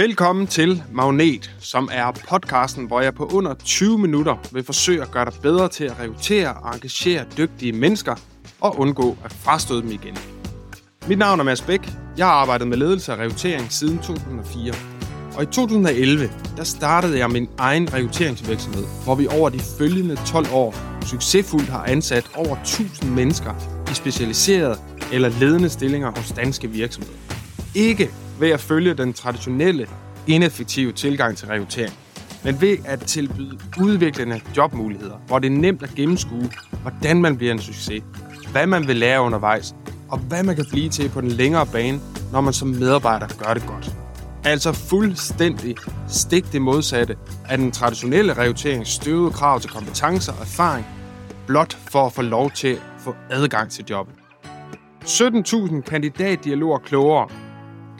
Velkommen til Magnet, som er podcasten, hvor jeg på under 20 minutter vil forsøge at gøre dig bedre til at rekruttere og engagere dygtige mennesker og undgå at frastøde dem igen. Mit navn er Mads Bæk. Jeg har arbejdet med ledelse og rekruttering siden 2004. Og i 2011, der startede jeg min egen rekrutteringsvirksomhed, hvor vi over de følgende 12 år succesfuldt har ansat over 1000 mennesker i specialiserede eller ledende stillinger hos danske virksomheder. Ikke ved at følge den traditionelle, ineffektive tilgang til rekruttering, men ved at tilbyde udviklende jobmuligheder, hvor det er nemt at gennemskue, hvordan man bliver en succes, hvad man vil lære undervejs, og hvad man kan blive til på den længere bane, når man som medarbejder gør det godt. Altså fuldstændig stik det modsatte af den traditionelle rekruttering støvede krav til kompetencer og erfaring, blot for at få lov til at få adgang til jobbet. 17.000 kandidatdialoger klogere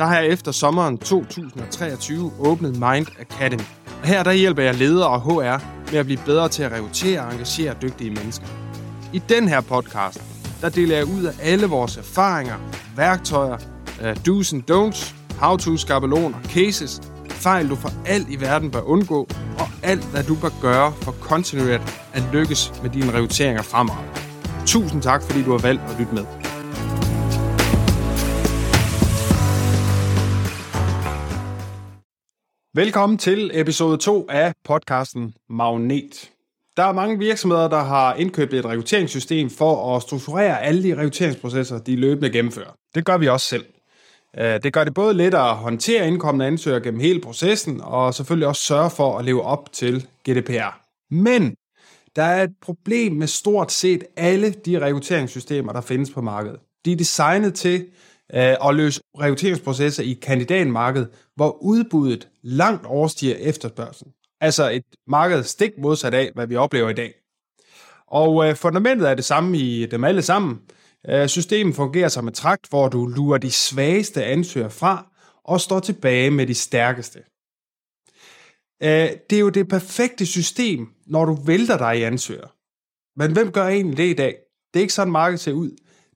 der har jeg efter sommeren 2023 åbnet Mind Academy. Og her der hjælper jeg ledere og HR med at blive bedre til at rekruttere og engagere dygtige mennesker. I den her podcast, der deler jeg ud af alle vores erfaringer, værktøjer, uh, do's and don'ts, how-to, skabeloner, cases, fejl du for alt i verden bør undgå, og alt hvad du bør gøre for kontinuerligt at lykkes med dine rekrutteringer fremover. Tusind tak, fordi du har valgt at lytte med. Velkommen til episode 2 af podcasten Magnet. Der er mange virksomheder, der har indkøbt et rekrutteringssystem for at strukturere alle de rekrutteringsprocesser, de løbende gennemfører. Det gør vi også selv. Øh, det gør det både lettere at håndtere indkommende ansøgere gennem hele processen, og selvfølgelig også sørge for at leve op til GDPR. Men der er et problem med stort set alle de rekrutteringssystemer, der findes på markedet. De er designet til øh, at løse rekrutteringsprocesser i kandidatmarkedet, hvor udbuddet langt overstiger efterspørgselen. Altså et marked stik modsat af, hvad vi oplever i dag. Og øh, fundamentet er det samme i dem alle sammen. Øh, systemet fungerer som et trakt, hvor du lurer de svageste ansøgere fra og står tilbage med de stærkeste. Øh, det er jo det perfekte system, når du vælter dig i ansøger. Men hvem gør egentlig det i dag? Det er ikke sådan, markedet ser ud.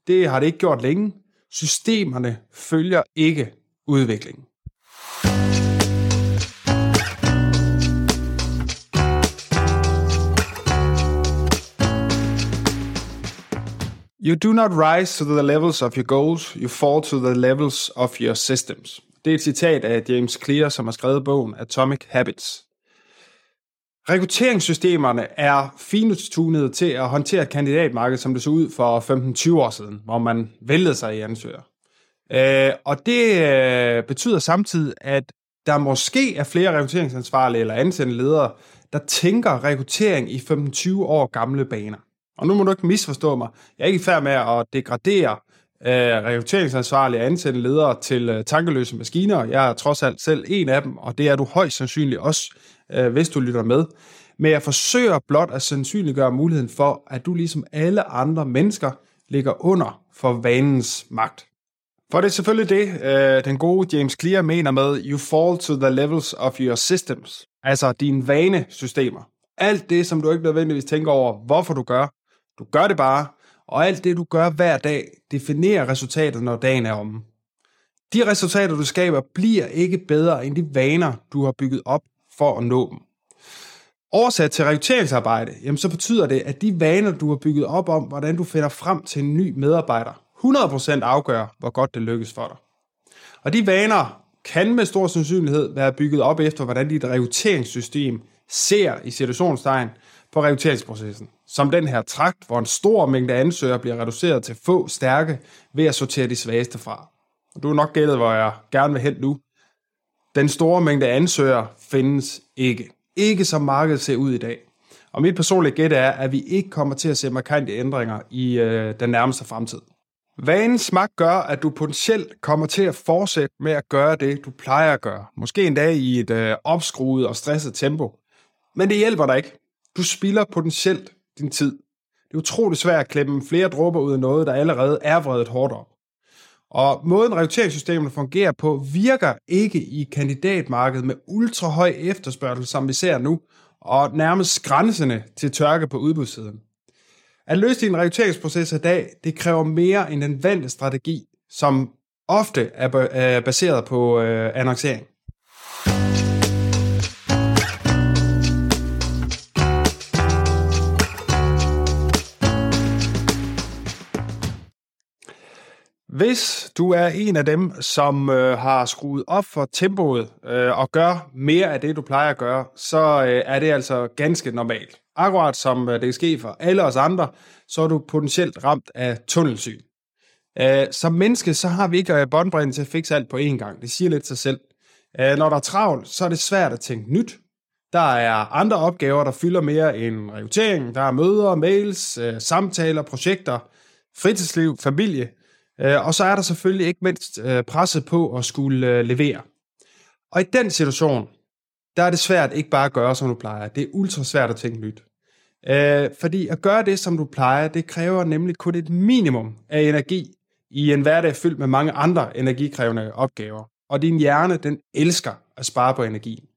Det har det ikke gjort længe. Systemerne følger ikke udviklingen. You do not rise to the levels of your goals, you fall to the levels of your systems. Det er et citat af James Clear, som har skrevet bogen Atomic Habits. Rekrutteringssystemerne er fintunet til at håndtere et kandidatmarked, som det så ud for 15-20 år siden, hvor man væltede sig i ansøger. Øh, og det øh, betyder samtidig, at der måske er flere rekrutteringsansvarlige eller ansendte ledere, der tænker rekruttering i 15-20 år gamle baner. Og nu må du ikke misforstå mig. Jeg er ikke i færd med at degradere øh, rekrutteringsansvarlige ansendte ledere til øh, tankeløse maskiner. Jeg er trods alt selv en af dem, og det er du højst sandsynligt også øh, hvis du lytter med. Men jeg forsøger blot at sandsynliggøre muligheden for, at du ligesom alle andre mennesker ligger under for vanens magt. For det er selvfølgelig det, øh, den gode James Clear mener med, you fall to the levels of your systems, altså dine vanesystemer. Alt det, som du ikke nødvendigvis tænker over, hvorfor du gør. Du gør det bare, og alt det, du gør hver dag, definerer resultatet, når dagen er omme. De resultater, du skaber, bliver ikke bedre end de vaner, du har bygget op for at nå dem. Oversat til rekrutteringsarbejde, jamen så betyder det, at de vaner, du har bygget op om, hvordan du finder frem til en ny medarbejder, 100% afgør, hvor godt det lykkes for dig. Og de vaner kan med stor sandsynlighed være bygget op efter, hvordan dit rekrutteringssystem ser i situationstegn på rekrutteringsprocessen. Som den her trakt, hvor en stor mængde ansøgere bliver reduceret til få stærke ved at sortere de svageste fra. Og du er nok gældet, hvor jeg gerne vil hen nu. Den store mængde ansøgere findes ikke. Ikke som markedet ser ud i dag. Og mit personlige gæt er, at vi ikke kommer til at se markante ændringer i øh, den nærmeste fremtid. Vanens magt gør, at du potentielt kommer til at fortsætte med at gøre det, du plejer at gøre. Måske endda i et øh, opskruet og stresset tempo. Men det hjælper dig ikke. Du spilder potentielt din tid. Det er utroligt svært at klemme flere dråber ud af noget, der allerede er vredet hårdt op. Og måden rekrutteringssystemet fungerer på, virker ikke i kandidatmarkedet med ultra høj efterspørgsel, som vi ser nu, og nærmest grænsende til tørke på udbudssiden. At løse din rekrutteringsproces i dag, det kræver mere end den vante strategi, som ofte er baseret på øh, annoncering. Hvis du er en af dem, som øh, har skruet op for tempoet øh, og gør mere af det, du plejer at gøre, så øh, er det altså ganske normalt. Akkurat som øh, det kan ske for alle os andre, så er du potentielt ramt af tunnelsyn. Øh, som menneske, så har vi ikke øh, båndbredden til at fikse alt på én gang. Det siger lidt sig selv. Øh, når der er travlt, så er det svært at tænke nyt. Der er andre opgaver, der fylder mere end rekruttering. Der er møder, mails, øh, samtaler, projekter, fritidsliv, familie – Øh, og så er der selvfølgelig ikke mindst øh, presset på at skulle øh, levere. Og i den situation, der er det svært ikke bare at gøre, som du plejer. Det er ultra svært at tænke nyt. Fordi at gøre det, som du plejer, det kræver nemlig kun et minimum af energi i en hverdag fyldt med mange andre energikrævende opgaver. Og din hjerne, den elsker at spare på energi.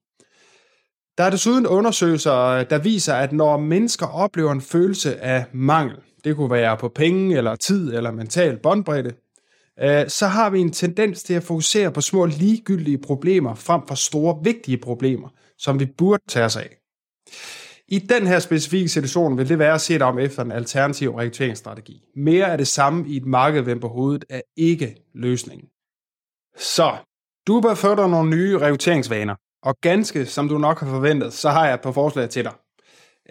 Der er desuden undersøgelser, øh, der viser, at når mennesker oplever en følelse af mangel, det kunne være på penge, eller tid, eller mental båndbredde, øh, så har vi en tendens til at fokusere på små ligegyldige problemer frem for store vigtige problemer, som vi burde tage os af. I den her specifikke situation vil det være at se dig om efter en alternativ rekrutteringsstrategi. Mere af det samme i et marked på hovedet er ikke løsningen. Så, du bør få dig nogle nye rekrutteringsvaner, og ganske som du nok har forventet, så har jeg et par forslag til dig.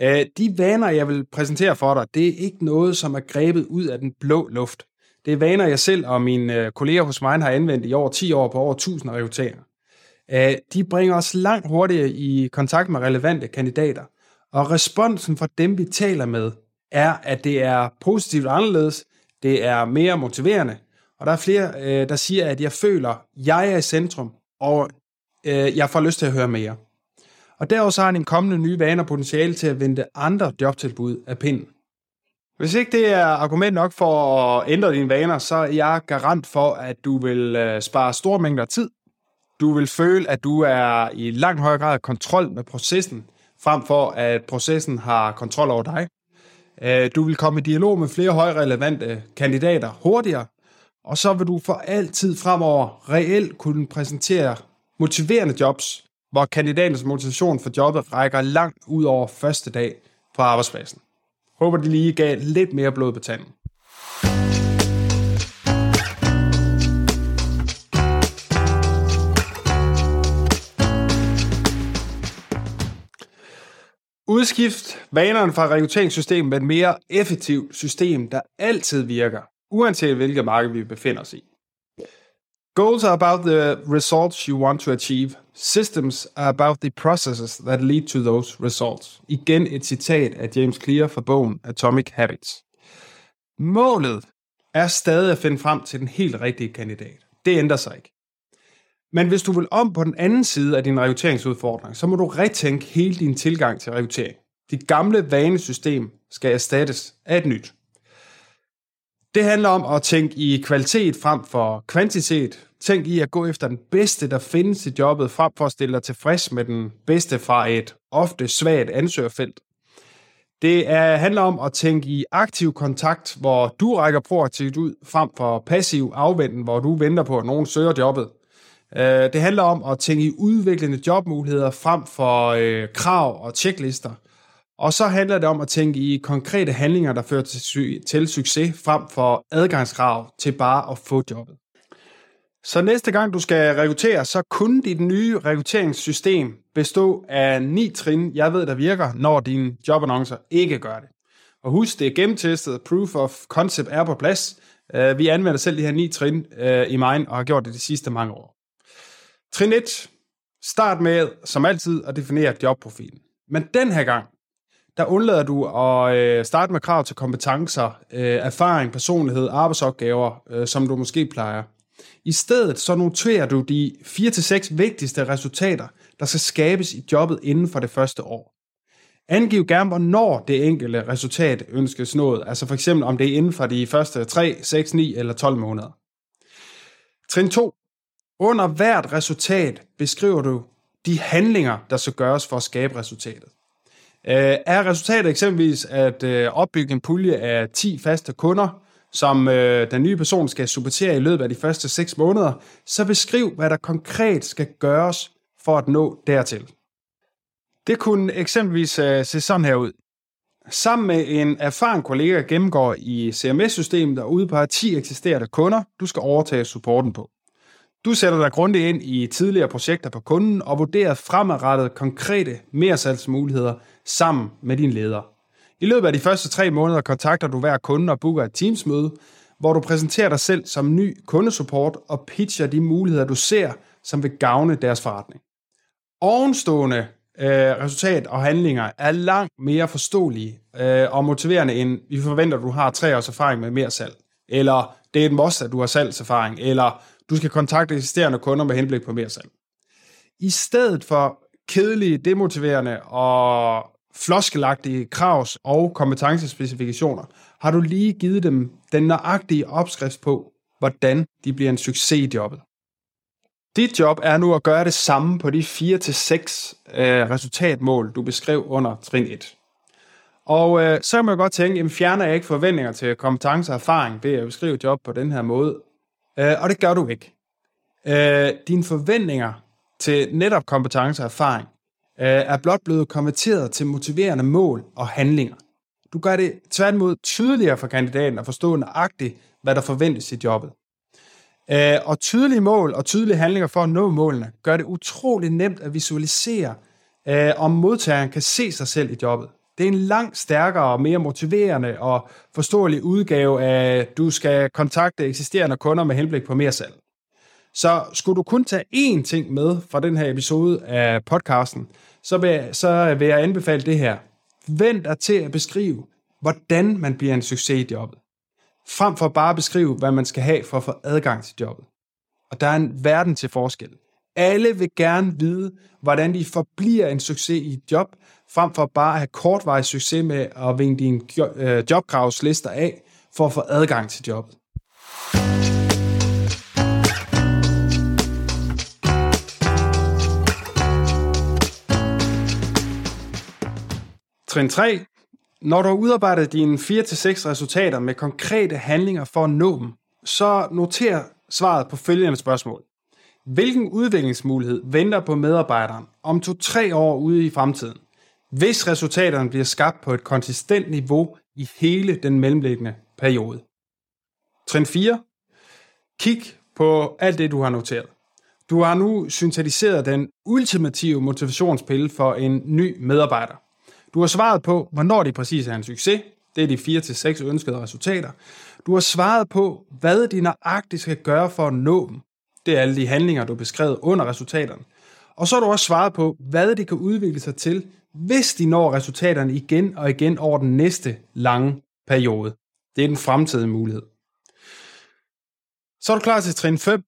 Øh, de vaner, jeg vil præsentere for dig, det er ikke noget, som er grebet ud af den blå luft. Det er vaner, jeg selv og mine øh, kolleger hos mig har anvendt i over 10 år på over 1000 rekrutteringer. Øh, de bringer os langt hurtigere i kontakt med relevante kandidater, og responsen fra dem, vi taler med, er, at det er positivt anderledes, det er mere motiverende, og der er flere, der siger, at jeg føler, at jeg er i centrum, og øh, jeg får lyst til at høre mere. Og derudover så har han en kommende nye vaner potentiale til at vente andre jobtilbud af pinden. Hvis ikke det er argument nok for at ændre dine vaner, så er jeg garant for, at du vil øh, spare store mængder tid. Du vil føle, at du er i langt højere grad kontrol med processen, frem for at processen har kontrol over dig. Øh, du vil komme i dialog med flere højrelevante kandidater hurtigere, og så vil du for altid fremover reelt kunne præsentere motiverende jobs, hvor kandidatens motivation for jobbet rækker langt ud over første dag på arbejdspladsen. Håber, de lige gav lidt mere blod på tanden. Udskift vanerne fra rekrutteringssystemet med et mere effektivt system, der altid virker, uanset hvilket marked vi befinder os i. Goals are about the results you want to achieve. Systems are about the processes that lead to those results. Igen et citat af James Clear fra bogen Atomic Habits. Målet er stadig at finde frem til den helt rigtige kandidat. Det ændrer sig ikke. Men hvis du vil om på den anden side af din rekrutteringsudfordring, så må du retænke hele din tilgang til rekruttering. Dit gamle vanesystem skal erstattes af et nyt. Det handler om at tænke i kvalitet frem for kvantitet. Tænk i at gå efter den bedste, der findes i jobbet, frem for at stille dig tilfreds med den bedste fra et ofte svagt ansøgerfelt. Det er, handler om at tænke i aktiv kontakt, hvor du rækker proaktivt ud, frem for passiv afventen, hvor du venter på, at nogen søger jobbet. Øh, det handler om at tænke i udviklende jobmuligheder frem for øh, krav og tjeklister. – og så handler det om at tænke i konkrete handlinger, der fører til, til succes, frem for adgangskrav til bare at få jobbet. Så næste gang du skal rekruttere, så kunne dit nye rekrutteringssystem bestå af ni trin, jeg ved, der virker, når dine jobannoncer ikke gør det. Og husk, det er gennemtestet, proof of concept er på plads. Øh, vi anvender selv de her ni trin øh, i Mind og har gjort det de sidste mange år. Trin 1. Start med, som altid, at definere jobprofilen. Men den her gang, der undlader du at øh, starte med krav til kompetencer, erfaring, personlighed, arbejdsopgaver, som du måske plejer. I stedet så noterer du de 4-6 vigtigste resultater, der skal skabes i jobbet inden for det første år. Angiv gerne, hvornår det enkelte resultat ønskes nået, altså for eksempel om det er inden for de første 3, 6, 9 eller 12 måneder. Trin 2. Under hvert resultat beskriver du de handlinger, der skal gøres for at skabe resultatet. Øh, er resultatet eksempelvis at øh, opbygge en pulje af 10 faste kunder, som øh, den nye person skal supportere i løbet af de første 6 måneder, så beskriv, hvad der konkret skal gøres for at nå dertil. Det kunne eksempelvis øh, se sådan her ud. sammen med en erfaren kollega gennemgår i CMS-systemet og udpeger 10 eksisterende kunder, du skal overtage supporten på. Du sætter dig grundigt ind i tidligere projekter på kunden og vurderer fremadrettet konkrete mersalgsmuligheder sammen med din leder. I løbet af de første tre måneder kontakter du hver kunde og booker et Teams-møde, hvor du præsenterer dig selv som ny kundesupport og pitcher de muligheder, du ser, som vil gavne deres forretning. Ovenstående øh, resultat og handlinger er langt mere forståelige øh, og motiverende, end vi forventer, at du har tre års erfaring med mere salg. Eller det er et must, at du har salgserfaring. Eller du skal kontakte eksisterende kunder med henblik på mere salg. I stedet for kedelige, demotiverende og floskelagtige kravs- og kompetencespecifikationer, har du lige givet dem den nøjagtige opskrift på, hvordan de bliver en succes i jobbet. Dit job er nu at gøre det samme på de 4-6 øh, resultatmål, du beskrev under trin 1. Og øh, så kan man godt tænke, jamen fjerner jeg ikke forventninger til kompetence og erfaring ved at beskrive job på den her måde? Øh, og det gør du ikke. Øh, dine forventninger til netop kompetence og erfaring Øh, er blot blevet konverteret til motiverende mål og handlinger. Du gør det tværtimod tydeligere for kandidaten at forstå nøjagtigt, hvad der forventes i jobbet. Øh, og tydelige mål og tydelige handlinger for at nå målene gør det utrolig nemt at visualisere, øh, om modtageren kan se sig selv i jobbet. Det er en langt stærkere og mere motiverende og forståelig udgave af, at du skal kontakte eksisterende kunder med henblik på mere salg. Så skulle du kun tage én ting med fra den her episode af podcasten, så vil, så vil jeg anbefale det her. Vend dig til at beskrive, hvordan man bliver en succes i jobbet. Frem for bare at beskrive, hvad man skal have for at få adgang til jobbet. Og der er en verden til forskel. Alle vil gerne vide, hvordan de forbliver en succes i et job, frem for bare at have kortvarig succes med at vinge dine øh, jobkravslister af, for at få adgang til jobbet. Trin 3. Når du har udarbejdet dine 4-6 resultater med konkrete handlinger for at nå dem, så noter svaret på følgende spørgsmål. Hvilken udviklingsmulighed venter på medarbejderen om to-tre år ude i fremtiden, hvis resultaterne bliver skabt på et konsistent niveau i hele den mellemliggende periode? Trin 4. Kig på alt det, du har noteret. Du har nu syntetiseret den ultimative motivationspille for en ny medarbejder. Du har svaret på, hvornår det præcis er en succes. Det er de 4-6 ønskede resultater. Du har svaret på, hvad de nøjagtigt skal gøre for at nå dem. Det er alle de handlinger, du har beskrevet under resultaterne. Og så har du også svaret på, hvad det kan udvikle sig til, hvis de når resultaterne igen og igen over den næste lange periode. Det er den fremtidige mulighed. Så er du klar til trin 5,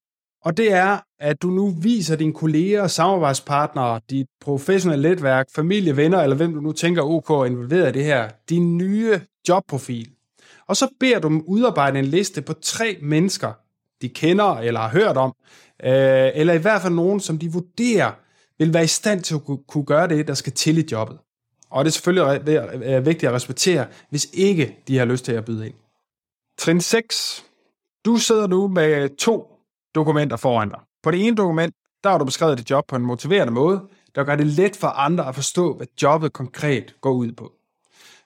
og det er, at du nu viser dine kolleger, samarbejdspartnere, dit professionelle netværk, familie, venner, eller hvem du nu tænker OK involveret i det her, din nye jobprofil. Og så beder du dem udarbejde en liste på tre mennesker, de kender eller har hørt om, øh, eller i hvert fald nogen, som de vurderer vil være i stand til at kunne gøre det, der skal til i jobbet. Og det er selvfølgelig øh, vigtigt at respektere, hvis ikke de har lyst til at byde ind. Trin 6. Du sidder nu med to dokumenter foran dig. På det ene dokument, der har du beskrevet dit job på en motiverende måde, der gør det let for andre at forstå, hvad jobbet konkret går ud på.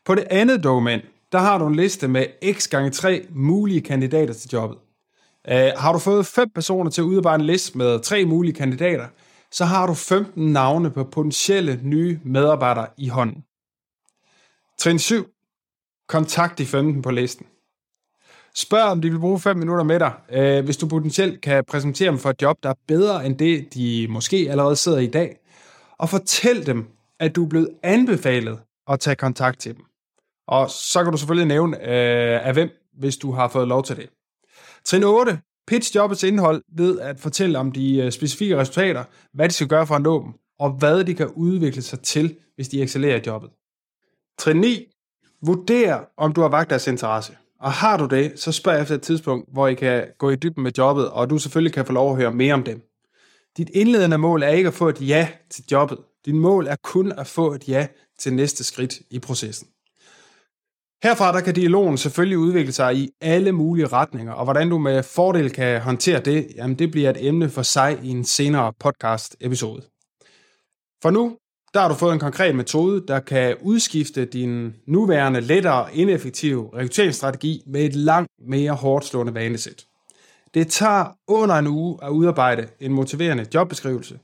På det andet dokument, der har du en liste med x gange 3 mulige kandidater til jobbet. Uh, har du fået fem personer til at udarbejde en liste med tre mulige kandidater, så har du 15 navne på potentielle nye medarbejdere i hånden. Trin 7. Kontakt de 15 på listen. Spørg, om de vil bruge 5 minutter med dig, øh, hvis du potentielt kan præsentere dem for et job, der er bedre end det, de måske allerede sidder i dag. Og fortæl dem, at du er blevet anbefalet at tage kontakt til dem. Og så kan du selvfølgelig nævne øh, af hvem, hvis du har fået lov til det. Trin 8. Pitch jobbets indhold ved at fortælle om de øh, specifikke resultater, hvad de skal gøre for at nå dem, og hvad de kan udvikle sig til, hvis de excellerer i jobbet. Trin 9. Vurder, om du har vagt deres interesse. Og har du det, så spørg efter et tidspunkt, hvor I kan gå i dybden med jobbet, og du selvfølgelig kan få lov at høre mere om dem. Dit indledende mål er ikke at få et ja til jobbet. Dit mål er kun at få et ja til næste skridt i processen. Herfra der kan dialogen selvfølgelig udvikle sig i alle mulige retninger, og hvordan du med fordel kan håndtere det, jamen det bliver et emne for sig i en senere podcast episode. For nu, der har du fået en konkret metode, der kan udskifte din nuværende, lettere, ineffektive rekrutteringsstrategi med et langt mere hårdt slående vanesæt. Det tager under en uge at udarbejde en motiverende jobbeskrivelse,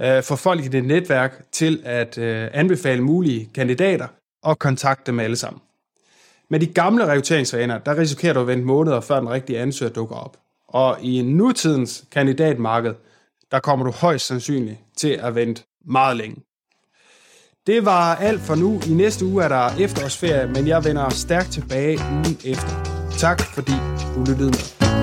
øh, for folk i dit netværk til at øh, anbefale mulige kandidater og kontakte dem alle sammen. Med de gamle rekrutteringsvaner, der risikerer du at vente måneder, før den rigtige ansøger dukker op. Og i nutidens kandidatmarked, der kommer du højst sandsynligt til at vente meget længe. Det var alt for nu. I næste uge er der efterårsferie, men jeg vender stærkt tilbage ugen efter. Tak fordi du lyttede med.